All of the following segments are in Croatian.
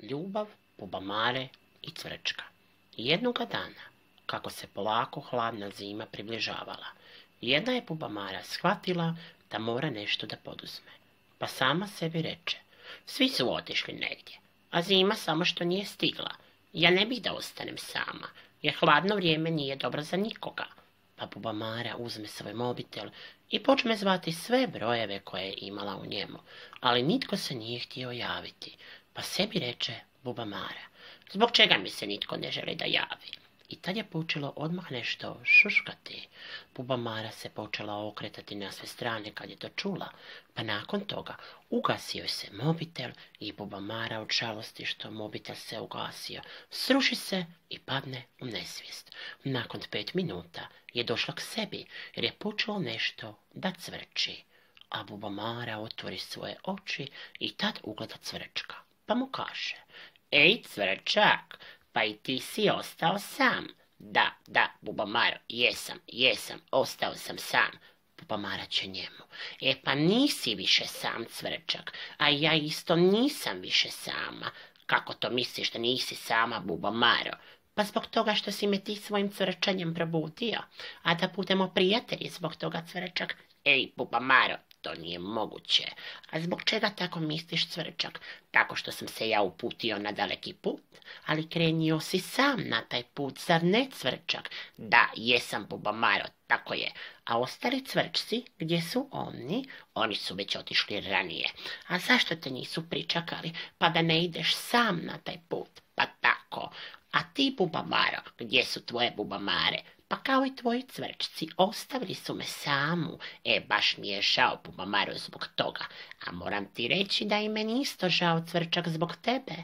ljubav, bubamare i cvrčka. Jednoga dana, kako se polako hladna zima približavala, jedna je bubamara shvatila da mora nešto da poduzme. Pa sama sebi reče, svi su otišli negdje, a zima samo što nije stigla. Ja ne bih da ostanem sama, jer hladno vrijeme nije dobro za nikoga. Pa bubamara uzme svoj mobitel i počne zvati sve brojeve koje je imala u njemu, ali nitko se nije htio javiti, pa sebi reče bubamara. Zbog čega mi se nitko ne želi da javi? I tad je počelo odmah nešto šuškati. Bubamara se počela okretati na sve strane kad je to čula, pa nakon toga ugasio se mobitel i Bubamara od žalosti što mobitel se ugasio, sruši se i padne u nesvijest. Nakon pet minuta je došla k sebi jer je počelo nešto da cvrči. A Bubamara otvori svoje oči i tad ugleda cvrčka, pa mu kaže Ej, cvrčak, pa i ti si ostao sam. Da, da, Bubamaro, jesam, jesam, ostao sam sam. Bubamara će njemu. E pa nisi više sam cvrčak, a ja isto nisam više sama. Kako to misliš da nisi sama, Bubamaro? Pa zbog toga što si me ti svojim cvrčanjem probudio, a da budemo prijatelji zbog toga cvrčak. Ej, Bubamaro, to nije moguće. A zbog čega tako misliš, cvrčak? Tako što sam se ja uputio na daleki put, ali krenio si sam na taj put, zar ne, cvrčak? Da, jesam, Bubamaro, tako je. A ostali cvrčci, gdje su oni? Oni su već otišli ranije. A zašto te nisu pričakali, pa da ne ideš sam na taj put? Pa tako. A ti, Bubamaro, gdje su tvoje Bubamare? Pa kao i tvoji cvrčci, ostavili su me samu. E, baš mi je žao, Bubamaro, zbog toga. A moram ti reći da i meni isto žao cvrčak zbog tebe.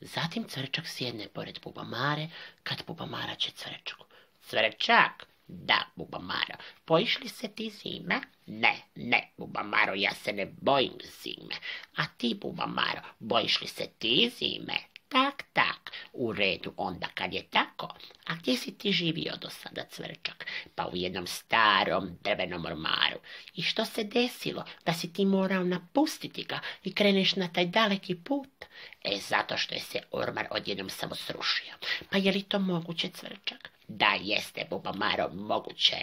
Zatim cvrčak sjedne pored Bubamare, kad Bubamara će cvrčku. Cvrčak, da, Bubamaro, poišli se ti zime? Ne, ne, Bubamaro, ja se ne bojim zime. A ti, Bubamaro, bojiš li se ti zime? Tak, u redu onda kad je tako. A gdje si ti živio do sada, cvrčak? Pa u jednom starom drvenom ormaru. I što se desilo da si ti morao napustiti ga i kreneš na taj daleki put? E, zato što je se ormar odjednom samo srušio. Pa je li to moguće, cvrčak? Da, jeste, Bubamaro, moguće.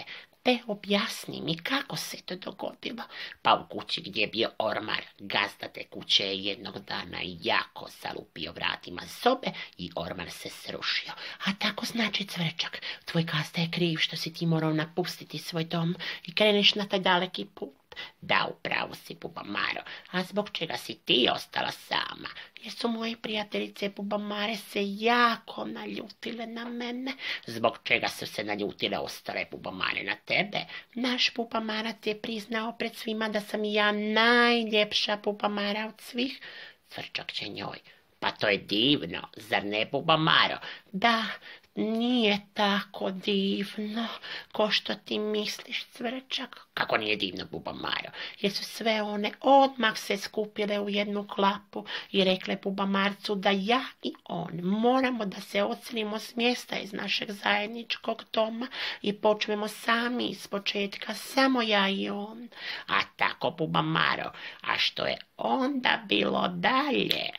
Te objasni mi kako se to dogodilo. Pa u kući gdje je bio ormar, gazda te kuće je jednog dana jako zalupio vratima sobe i ormar se srušio. A tako znači cvrčak, tvoj gazda je kriv što si ti morao napustiti svoj dom i kreneš na taj daleki put. Da, upravo si, Bubamaro, a zbog čega si ti ostala sama? Jer su moje prijateljice Bubamare se jako naljutile na mene. Zbog čega su se naljutile ostale Bubamare na tebe? Naš Bubamarac je priznao pred svima da sam ja najljepša Bubamara od svih. Cvrčak će njoj. Pa to je divno, zar ne, Bubamaro? Da, nije tako divno, ko što ti misliš, cvrčak. Kako nije divno, Bubamaro? Jer su sve one odmah se skupile u jednu klapu i rekle Bubamarcu da ja i on moramo da se odselimo s mjesta iz našeg zajedničkog doma i počnemo sami iz početka, samo ja i on. A tako, Bubamaro, a što je onda bilo dalje?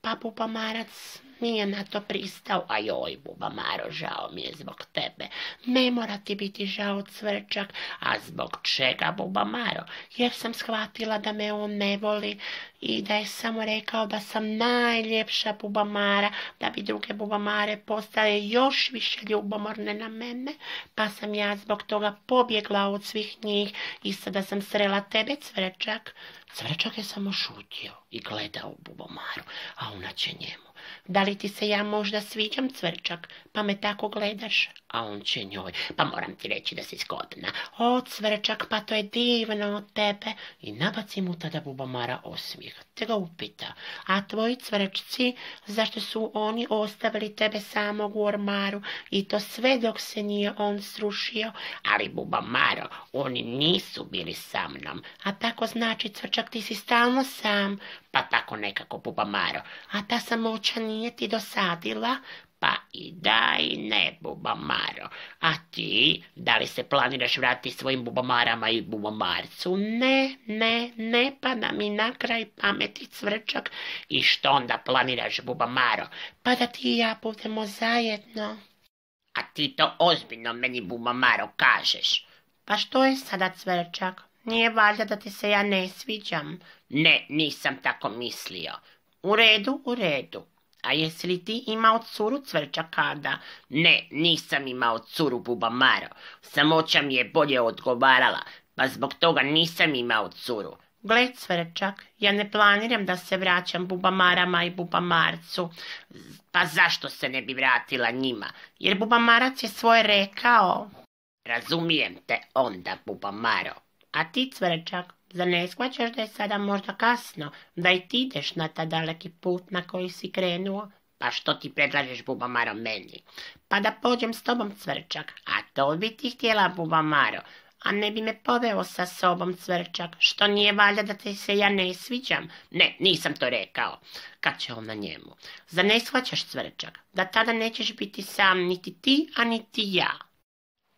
Pa Bubamarac nije na to pristao, a joj, Bubamaro, žao mi je zbog tebe. Ne mora ti biti žao, cvrčak, a zbog čega, Bubamaro? Jer sam shvatila da me on ne voli i da je samo rekao da sam najljepša Bubamara, da bi druge Bubamare postale još više ljubomorne na mene, pa sam ja zbog toga pobjegla od svih njih i sada sam srela tebe, cvrčak. Cvrčak je samo šutio i gledao Bubomaru, a ona će njemu. Da li ti se ja možda sviđam, cvrčak, pa me tako gledaš? A on će njoj, pa moram ti reći da si zgodna. O, cvrčak, pa to je divno od tebe. I nabaci mu tada Bubamara osmijeh, te ga upita. A tvoji cvrčci, zašto su oni ostavili tebe samog u ormaru i to sve dok se nije on srušio? Ali Bubamaro, oni nisu bili sa mnom. A tako znači, cvrčak, ti si stalno sam. Pa tako nekako, Bubamaro. A ta samoća nije ti dosadila? Pa i da i ne, bubamaro. A ti, da li se planiraš vratiti svojim bubamarama i bubamarcu? Ne, ne, ne pada mi na kraj pameti cvrčak. I što onda planiraš, bubamaro? Pa da ti i ja budemo zajedno. A ti to ozbiljno meni, bubamaro, kažeš. Pa što je sada cvrčak? Nije valjda da ti se ja ne sviđam? Ne, nisam tako mislio. U redu, u redu. A jesi li ti imao curu cvrča kada? Ne, nisam imao curu bubamaro. Samoća mi je bolje odgovarala, pa zbog toga nisam imao curu. Gle cvrčak, ja ne planiram da se vraćam bubamarama i bubamarcu. Pa zašto se ne bi vratila njima? Jer bubamarac je svoje rekao. Razumijem te onda, bubamaro. A ti cvrčak, Zar ne shvaćaš da je sada možda kasno, da i ti ideš na ta daleki put na koji si krenuo? Pa što ti predlažeš bubamaro meni? Pa da pođem s tobom cvrčak, a to bi ti htjela bubamaro, a ne bi me poveo sa sobom cvrčak, što nije valjda da te se ja ne sviđam? Ne, nisam to rekao. Kad će on na njemu? Zar ne shvaćaš cvrčak, da tada nećeš biti sam niti ti, a niti ja?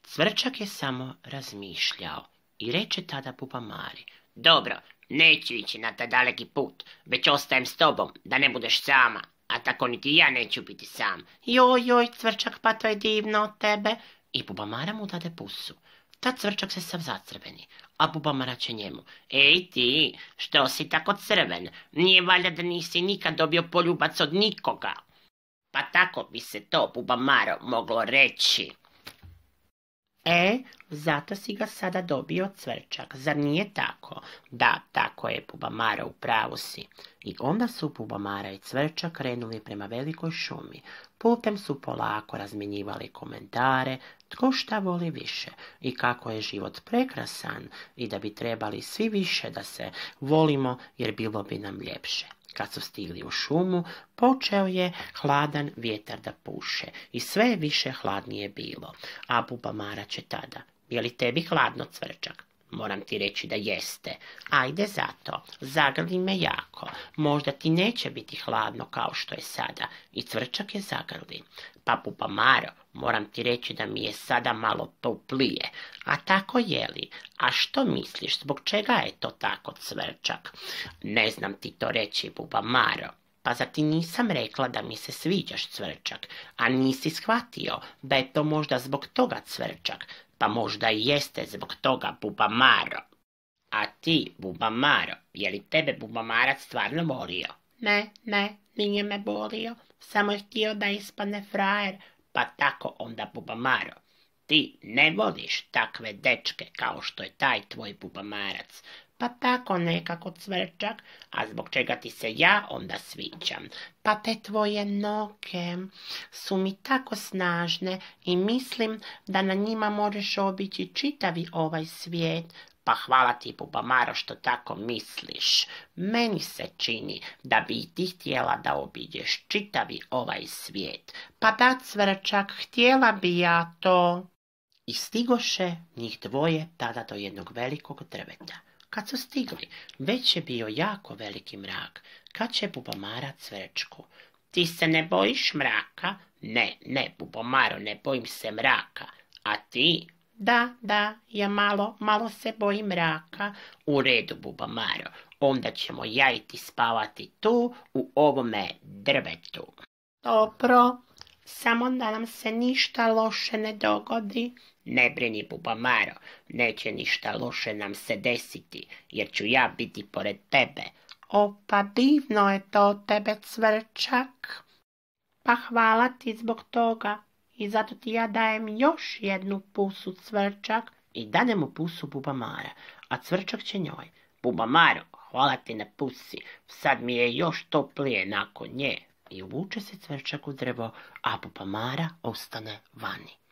Cvrčak je samo razmišljao i reče tada bubamari, dobro, neću ići na taj daleki put, već ostajem s tobom, da ne budeš sama, a tako niti ja neću biti sam. Joj, joj, cvrčak, pa to je divno od tebe. I bubamara mu dade pusu. Ta cvrčak se sav zacrveni, a bubamara će njemu. Ej ti, što si tako crven? Nije valjda da nisi nikad dobio poljubac od nikoga. Pa tako bi se to, bubamaro, moglo reći. E, zato si ga sada dobio cvrčak, zar nije tako? Da, tako je, Bubamara, u pravu si. I onda su Bubamara i cvrčak krenuli prema velikoj šumi. Putem su polako razmjenjivali komentare, tko šta voli više i kako je život prekrasan i da bi trebali svi više da se volimo jer bilo bi nam ljepše. Kad su stigli u šumu, počeo je hladan vjetar da puše i sve više hladnije bilo. A buba Mara će tada, je li tebi hladno cvrčak? Moram ti reći da jeste. Ajde zato, zagrli me jako. Možda ti neće biti hladno kao što je sada. I cvrčak je zagrli. Pa pupa Maro, moram ti reći da mi je sada malo toplije. A tako je li? A što misliš, zbog čega je to tako cvrčak? Ne znam ti to reći, pupa Maro. Pa za ti nisam rekla da mi se sviđaš cvrčak, a nisi shvatio da je to možda zbog toga cvrčak, pa možda i jeste zbog toga Bubamaro. A ti, Bubamaro, je li tebe Bubamarac stvarno volio? Ne, ne, nije me volio. Samo je htio da ispadne frajer. Pa tako onda Bubamaro. Ti ne voliš takve dečke kao što je taj tvoj Bubamarac. Pa tako nekako cvrčak, a zbog čega ti se ja onda sviđam? Pa te tvoje noge su mi tako snažne i mislim da na njima možeš obići čitavi ovaj svijet. Pa hvala ti, Bubamaro, što tako misliš. Meni se čini da bi ti htjela da obiđeš čitavi ovaj svijet. Pa da, cvrčak, htjela bi ja to. I stigoše njih dvoje tada do jednog velikog drveta. Kad su stigli, već je bio jako veliki mrak. Kad će Bubomara cvrčku? Ti se ne bojiš mraka? Ne, ne, Bubomaro, ne bojim se mraka. A ti? Da, da, ja malo, malo se bojim mraka. U redu, Bubomaro, onda ćemo ja i ti spavati tu, u ovome drvetu. Dobro, samo da nam se ništa loše ne dogodi. Ne brini, Bubamaro, neće ništa loše nam se desiti, jer ću ja biti pored tebe. O, pa divno je to tebe, cvrčak. Pa hvala ti zbog toga i zato ti ja dajem još jednu pusu cvrčak i dane mu pusu Bubamara, a cvrčak će njoj. Bubamaro, hvala ti na pusi, sad mi je još toplije nakon nje. I uvuče se cvrčak u drvo, a Bubamara ostane vani.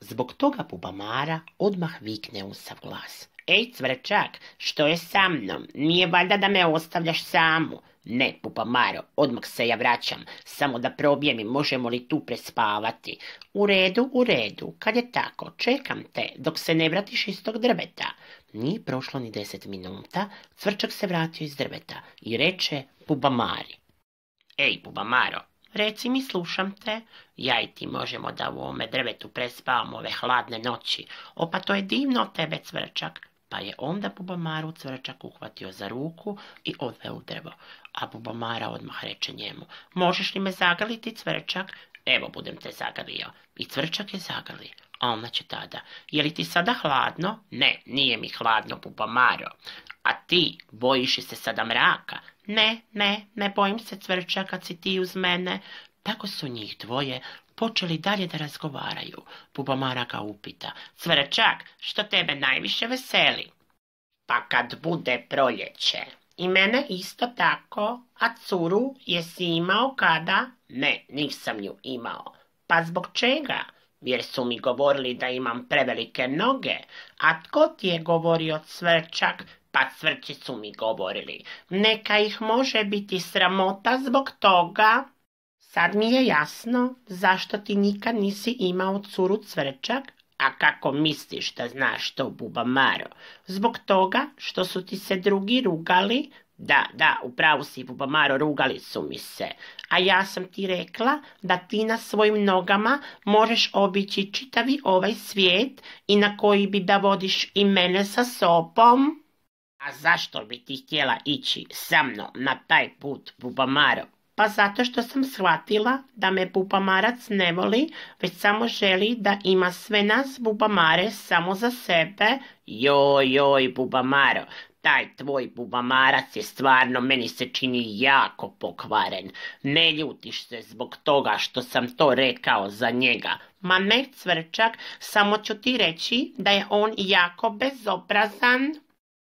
Zbog toga Bubamara odmah vikne u sav glas. Ej, cvrčak, što je sa mnom? Nije valjda da me ostavljaš samu? Ne, Bubamaro, odmah se ja vraćam. Samo da probijem možemo li tu prespavati. U redu, u redu, kad je tako, čekam te, dok se ne vratiš iz tog drveta. Nije prošlo ni deset minuta, cvrčak se vratio iz drveta i reče Bubamari. Ej, Bubamaro, reci mi, slušam te. Ja i ti možemo da u ovome drvetu prespavamo ove hladne noći. O, pa to je divno tebe, cvrčak. Pa je onda Bubamaru cvrčak uhvatio za ruku i odveo u drvo. A Bubamara odmah reče njemu, možeš li me zagaliti, cvrčak? Evo budem te zagalio. I cvrčak je zagalio. A ona će tada, je li ti sada hladno? Ne, nije mi hladno, Bubamaro. A ti, bojiš se sada mraka? Ne, ne, ne bojim se cvrča kad si ti uz mene. Tako su njih dvoje počeli dalje da razgovaraju. Bubamara ga upita, cvrčak, što tebe najviše veseli? Pa kad bude proljeće. I mene isto tako, a curu jesi imao kada? Ne, nisam ju imao. Pa zbog čega? Jer su mi govorili da imam prevelike noge. A tko ti je govorio cvrčak? Pa cvrči su mi govorili. Neka ih može biti sramota zbog toga. Sad mi je jasno zašto ti nikad nisi imao curu cvrčak, a kako misliš da znaš to, buba Maro? Zbog toga što su ti se drugi rugali? Da, da, upravo si, buba Maro, rugali su mi se. A ja sam ti rekla da ti na svojim nogama možeš obići čitavi ovaj svijet i na koji bi da vodiš i mene sa sobom. A zašto bi ti htjela ići sa mnom na taj put, Bubamaro? Pa zato što sam shvatila da me Bubamarac ne voli, već samo želi da ima sve nas Bubamare samo za sebe. Joj, joj, Bubamaro, taj tvoj bubamarac je stvarno meni se čini jako pokvaren. Ne ljutiš se zbog toga što sam to rekao za njega. Ma ne cvrčak, samo ću ti reći da je on jako bezobrazan.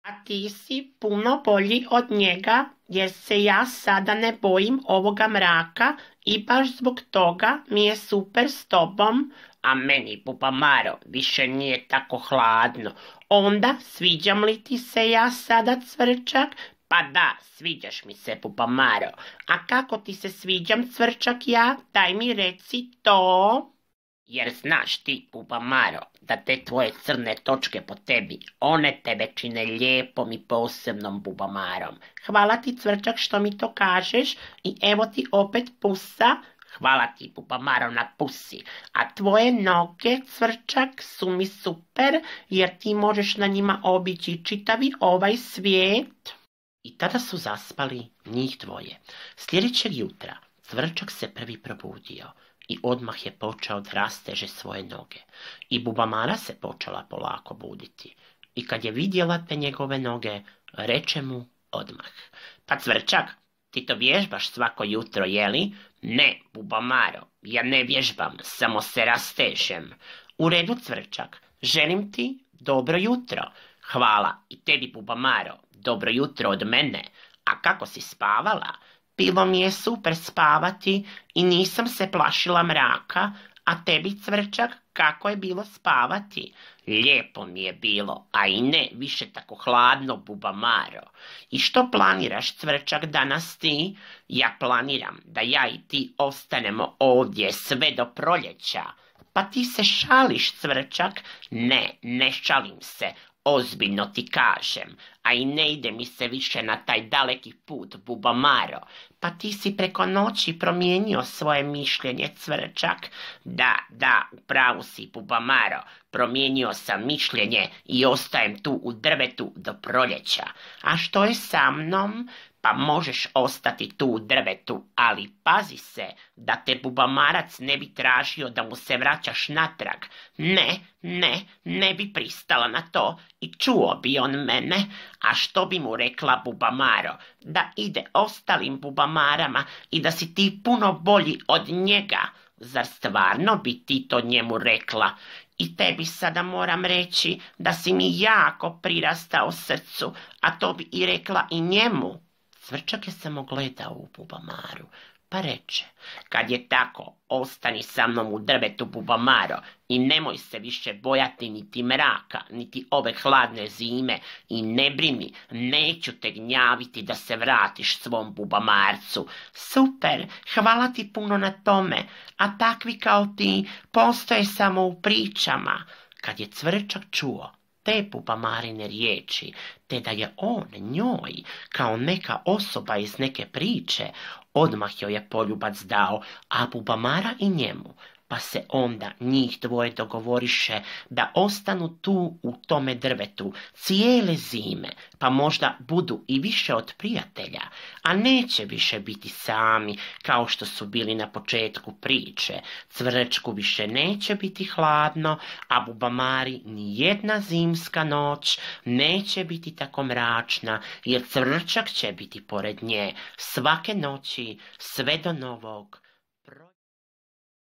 A ti si puno bolji od njega, jer se ja sada ne bojim ovoga mraka i baš zbog toga mi je super s tobom, a meni, Bubamaro, više nije tako hladno. Onda, sviđam li ti se ja sada, cvrčak? Pa da, sviđaš mi se, Bubamaro. A kako ti se sviđam, cvrčak, ja? Daj mi reci to. Jer znaš ti, Bubamaro, da te tvoje crne točke po tebi, one tebe čine lijepom i posebnom bubamarom. Hvala ti cvrčak što mi to kažeš i evo ti opet pusa. Hvala ti bubamaro na pusi. A tvoje noge cvrčak su mi super jer ti možeš na njima obići čitavi ovaj svijet. I tada su zaspali njih dvoje. Sljedećeg jutra cvrčak se prvi probudio i odmah je počeo da svoje noge. I Bubamara se počela polako buditi. I kad je vidjela te njegove noge, reče mu odmah. Pa cvrčak, ti to vježbaš svako jutro, jeli? Ne, Bubamaro, ja ne vježbam, samo se rastežem. U redu cvrčak, želim ti dobro jutro. Hvala i tebi Bubamaro, dobro jutro od mene. A kako si spavala? Bilo mi je super spavati i nisam se plašila mraka, a tebi cvrčak kako je bilo spavati? Lijepo mi je bilo, a i ne više tako hladno, bubamaro. I što planiraš, cvrčak, danas ti? Ja planiram da ja i ti ostanemo ovdje sve do proljeća. Pa ti se šališ, cvrčak? Ne, ne šalim se. Ozbiljno ti kažem, a i ne ide mi se više na taj daleki put, Bubamaro. Pa ti si preko noći promijenio svoje mišljenje, cvrčak. Da, da, upravu si, Bubamaro. Promijenio sam mišljenje i ostajem tu u drvetu do proljeća. A što je sa mnom? Pa možeš ostati tu u drvetu, ali pazi se da te bubamarac ne bi tražio da mu se vraćaš natrag. Ne, ne, ne bi pristala na to i čuo bi on mene, a što bi mu rekla bubamaro? Da ide ostalim bubamarama i da si ti puno bolji od njega. Zar stvarno bi ti to njemu rekla? I tebi sada moram reći da si mi jako prirastao srcu, a to bi i rekla i njemu. Cvrčak je samo gledao u bubamaru, pa reče, kad je tako, ostani sa mnom u drvetu bubamaro i nemoj se više bojati niti mraka, niti ove hladne zime i ne brini, neću te gnjaviti da se vratiš svom bubamarcu. Super, hvala ti puno na tome, a takvi kao ti postoje samo u pričama. Kad je cvrčak čuo te pupamarine riječi, te da je on njoj kao neka osoba iz neke priče, Odmah joj je poljubac dao, a Bubamara i njemu pa se onda njih dvoje dogovoriše da ostanu tu u tome drvetu cijele zime, pa možda budu i više od prijatelja, a neće više biti sami kao što su bili na početku priče. Cvrčku više neće biti hladno, a bubamari ni jedna zimska noć neće biti tako mračna, jer cvrčak će biti pored nje svake noći sve do novog